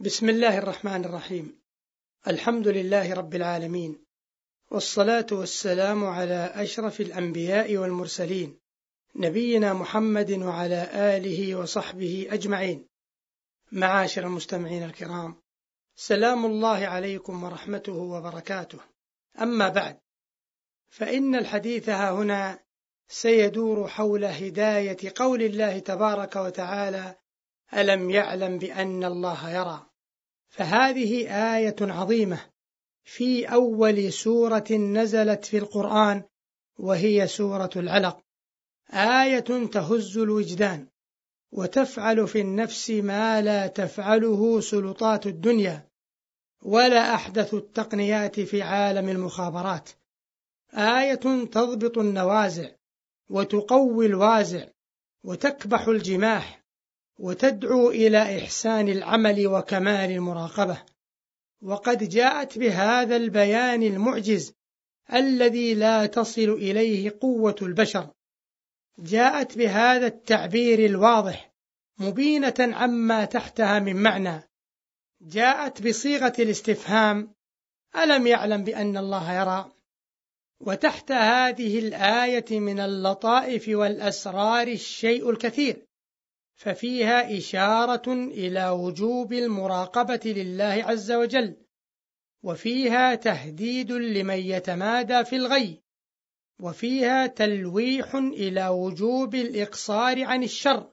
بسم الله الرحمن الرحيم. الحمد لله رب العالمين. والصلاة والسلام على أشرف الأنبياء والمرسلين نبينا محمد وعلى آله وصحبه أجمعين. معاشر المستمعين الكرام سلام الله عليكم ورحمته وبركاته. أما بعد فإن الحديث ها هنا سيدور حول هداية قول الله تبارك وتعالى ألم يعلم بأن الله يرى؟ فهذه آية عظيمة. في أول سورة نزلت في القرآن وهي سورة العلق. آية تهز الوجدان وتفعل في النفس ما لا تفعله سلطات الدنيا ولا أحدث التقنيات في عالم المخابرات. آية تضبط النوازع وتقوي الوازع وتكبح الجماح وتدعو إلى إحسان العمل وكمال المراقبة. وقد جاءت بهذا البيان المعجز الذي لا تصل إليه قوة البشر. جاءت بهذا التعبير الواضح مبينة عما تحتها من معنى. جاءت بصيغة الاستفهام ألم يعلم بأن الله يرى؟ وتحت هذه الآية من اللطائف والأسرار الشيء الكثير. ففيها إشارة إلى وجوب المراقبة لله عز وجل وفيها تهديد لمن يتمادى في الغي وفيها تلويح إلى وجوب الإقصار عن الشر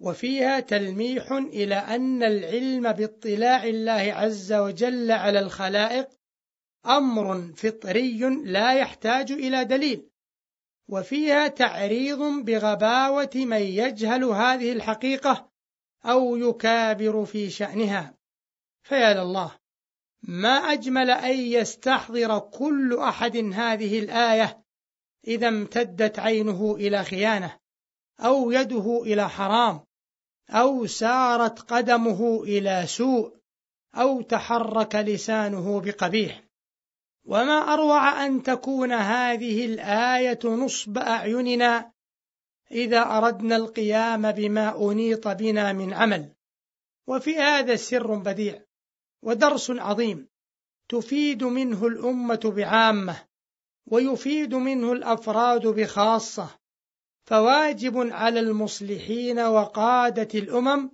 وفيها تلميح إلى أن العلم باطلاع الله عز وجل على الخلائق أمر فطري لا يحتاج إلى دليل. وفيها تعريض بغباوة من يجهل هذه الحقيقة أو يكابر في شأنها. فيا لله ما أجمل أن يستحضر كل أحد هذه الآية إذا امتدت عينه إلى خيانة أو يده إلى حرام أو سارت قدمه إلى سوء أو تحرك لسانه بقبيح. وما أروع أن تكون هذه الآية نصب أعيننا إذا أردنا القيام بما أنيط بنا من عمل. وفي هذا سر بديع ودرس عظيم تفيد منه الأمة بعامة ويفيد منه الأفراد بخاصة فواجب على المصلحين وقادة الأمم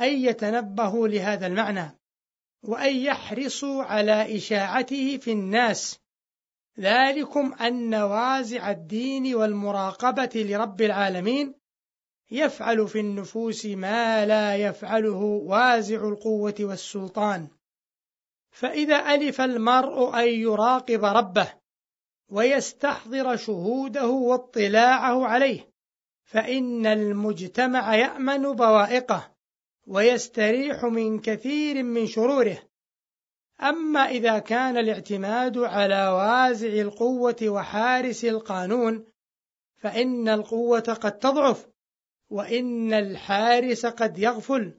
أن يتنبهوا لهذا المعنى. وأن يحرصوا على إشاعته في الناس. ذلكم أن نوازع الدين والمراقبة لرب العالمين. يفعل في النفوس ما لا يفعله وازع القوة والسلطان. فإذا ألف المرء أن يراقب ربه ويستحضر شهوده واطلاعه عليه فإن المجتمع يأمن بوائقه. ويستريح من كثير من شروره. أما إذا كان الاعتماد على وازع القوة وحارس القانون فإن القوة قد تضعف وإن الحارس قد يغفل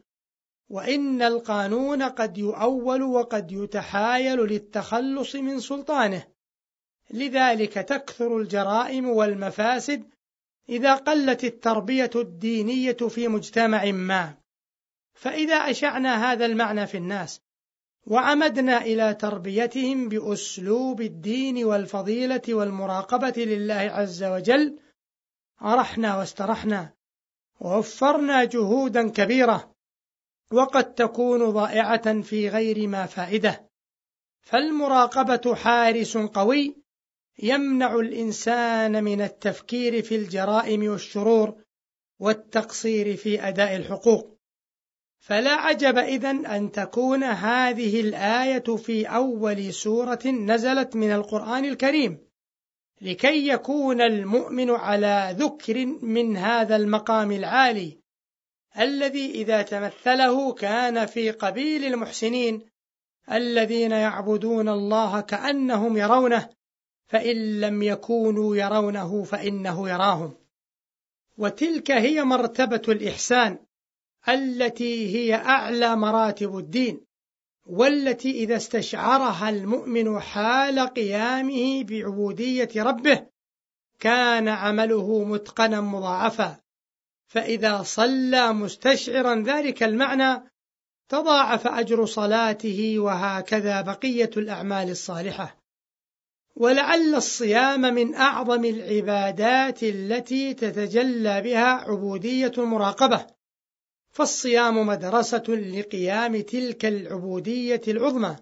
وإن القانون قد يؤول وقد يتحايل للتخلص من سلطانه. لذلك تكثر الجرائم والمفاسد إذا قلت التربية الدينية في مجتمع ما. فإذا أشعنا هذا المعنى في الناس وعمدنا إلى تربيتهم بأسلوب الدين والفضيلة والمراقبة لله عز وجل أرحنا واسترحنا ووفرنا جهودا كبيرة وقد تكون ضائعة في غير ما فائدة. فالمراقبة حارس قوي يمنع الإنسان من التفكير في الجرائم والشرور والتقصير في أداء الحقوق. فلا عجب إذن أن تكون هذه الآية في أول سورة نزلت من القرآن الكريم لكي يكون المؤمن على ذكر من هذا المقام العالي الذي إذا تمثله كان في قبيل المحسنين الذين يعبدون الله كأنهم يرونه فإن لم يكونوا يرونه فإنه يراهم. وتلك هي مرتبة الإحسان. التي هي أعلى مراتب الدين والتي إذا استشعرها المؤمن حال قيامه بعبودية ربه كان عمله متقنا مضاعفا. فإذا صلى مستشعرا ذلك المعنى تضاعف أجر صلاته وهكذا بقية الأعمال الصالحة. ولعل الصيام من أعظم العبادات التي تتجلى بها عبودية المراقبة فالصيام مدرسة لقيام تلك العبودية العظمى.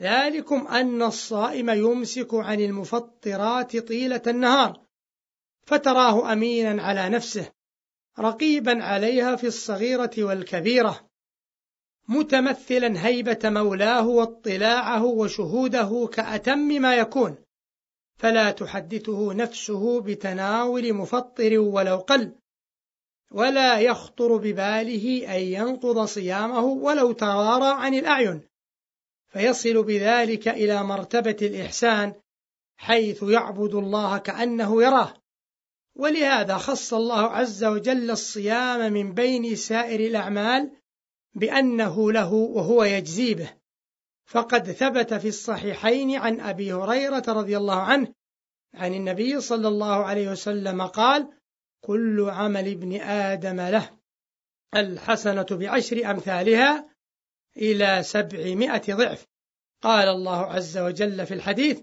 ذلكم أن الصائم يمسك عن المفطرات طيلة النهار فتراه أمينا على نفسه رقيبا عليها في الصغيرة والكبيرة متمثلا هيبة مولاه واطلاعه وشهوده كأتم ما يكون. فلا تحدثه نفسه بتناول مفطر ولو قل. ولا يخطر بباله أن ينقض صيامه ولو توارى عن الأعين. فيصل بذلك إلى مرتبة الإحسان حيث يعبد الله كأنه يراه. ولهذا خص الله عز وجل الصيام من بين سائر الأعمال بأنه له وهو يجزي به. فقد ثبت في الصحيحين عن أبي هريرة رضي الله عنه عن النبي صلى الله عليه وسلم قال كل عمل ابن آدم له. الحسنة بعشر أمثالها إلى سبعمائة ضعف. قال الله عز وجل في الحديث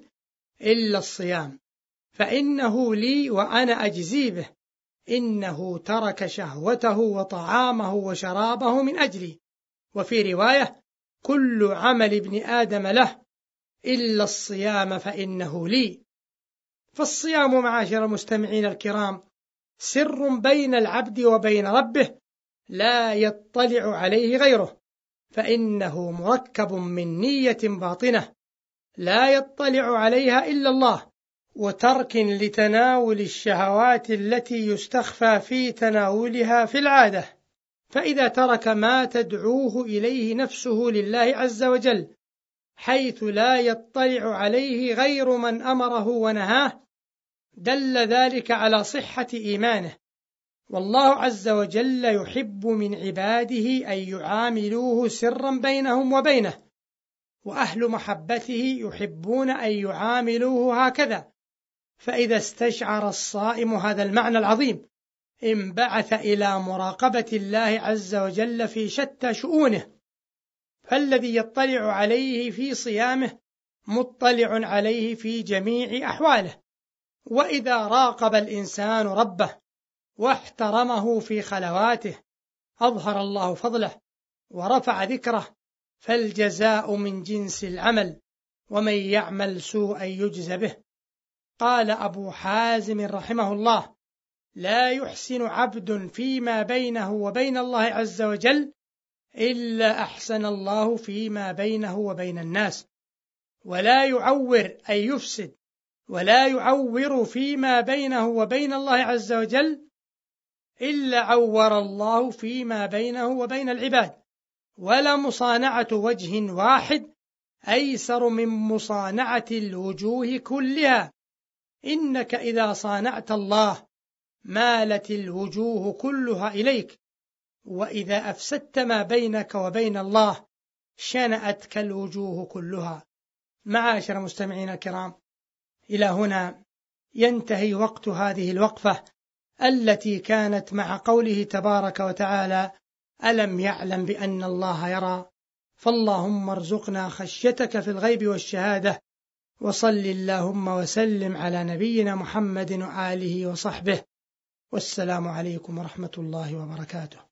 إلا الصيام فإنه لي وأنا أجزي به. إنه ترك شهوته وطعامه وشرابه من أجلي. وفي رواية كل عمل ابن آدم له إلا الصيام فإنه لي. فالصيام معاشر المستمعين الكرام سر بين العبد وبين ربه لا يطلع عليه غيره فإنه مركب من نية باطنة لا يطلع عليها إلا الله وترك لتناول الشهوات التي يستخفى في تناولها في العادة. فإذا ترك ما تدعوه إليه نفسه لله عز وجل حيث لا يطلع عليه غير من أمره ونهاه دل ذلك على صحة إيمانه. والله عز وجل يحب من عباده أن يعاملوه سرا بينهم وبينه. وأهل محبته يحبون أن يعاملوه هكذا. فإذا استشعر الصائم هذا المعنى العظيم انبعث إلى مراقبة الله عز وجل في شتى شؤونه. فالذي يطلع عليه في صيامه مطلع عليه في جميع أحواله. وإذا راقب الإنسان ربه واحترمه في خلواته أظهر الله فضله ورفع ذكره فالجزاء من جنس العمل ومن يعمل سوءا يجز به. قال أبو حازم رحمه الله لا يحسن عبد فيما بينه وبين الله عز وجل إلا أحسن الله فيما بينه وبين الناس ولا يعور أي يفسد ولا يعور فيما بينه وبين الله عز وجل إلا عور الله فيما بينه وبين العباد. ولا مصانعة وجه واحد أيسر من مصانعة الوجوه كلها. إنك إذا صانعت الله مالت الوجوه كلها إليك. وإذا أفسدت ما بينك وبين الله شنأتك الوجوه كلها. معاشر مستمعين الكرام إلى هنا ينتهي وقت هذه الوقفة التي كانت مع قوله تبارك وتعالى ألم يعلم بأن الله يرى؟ فاللهم ارزقنا خشيتك في الغيب والشهادة وصل اللهم وسلم على نبينا محمد وآله وصحبه والسلام عليكم ورحمة الله وبركاته.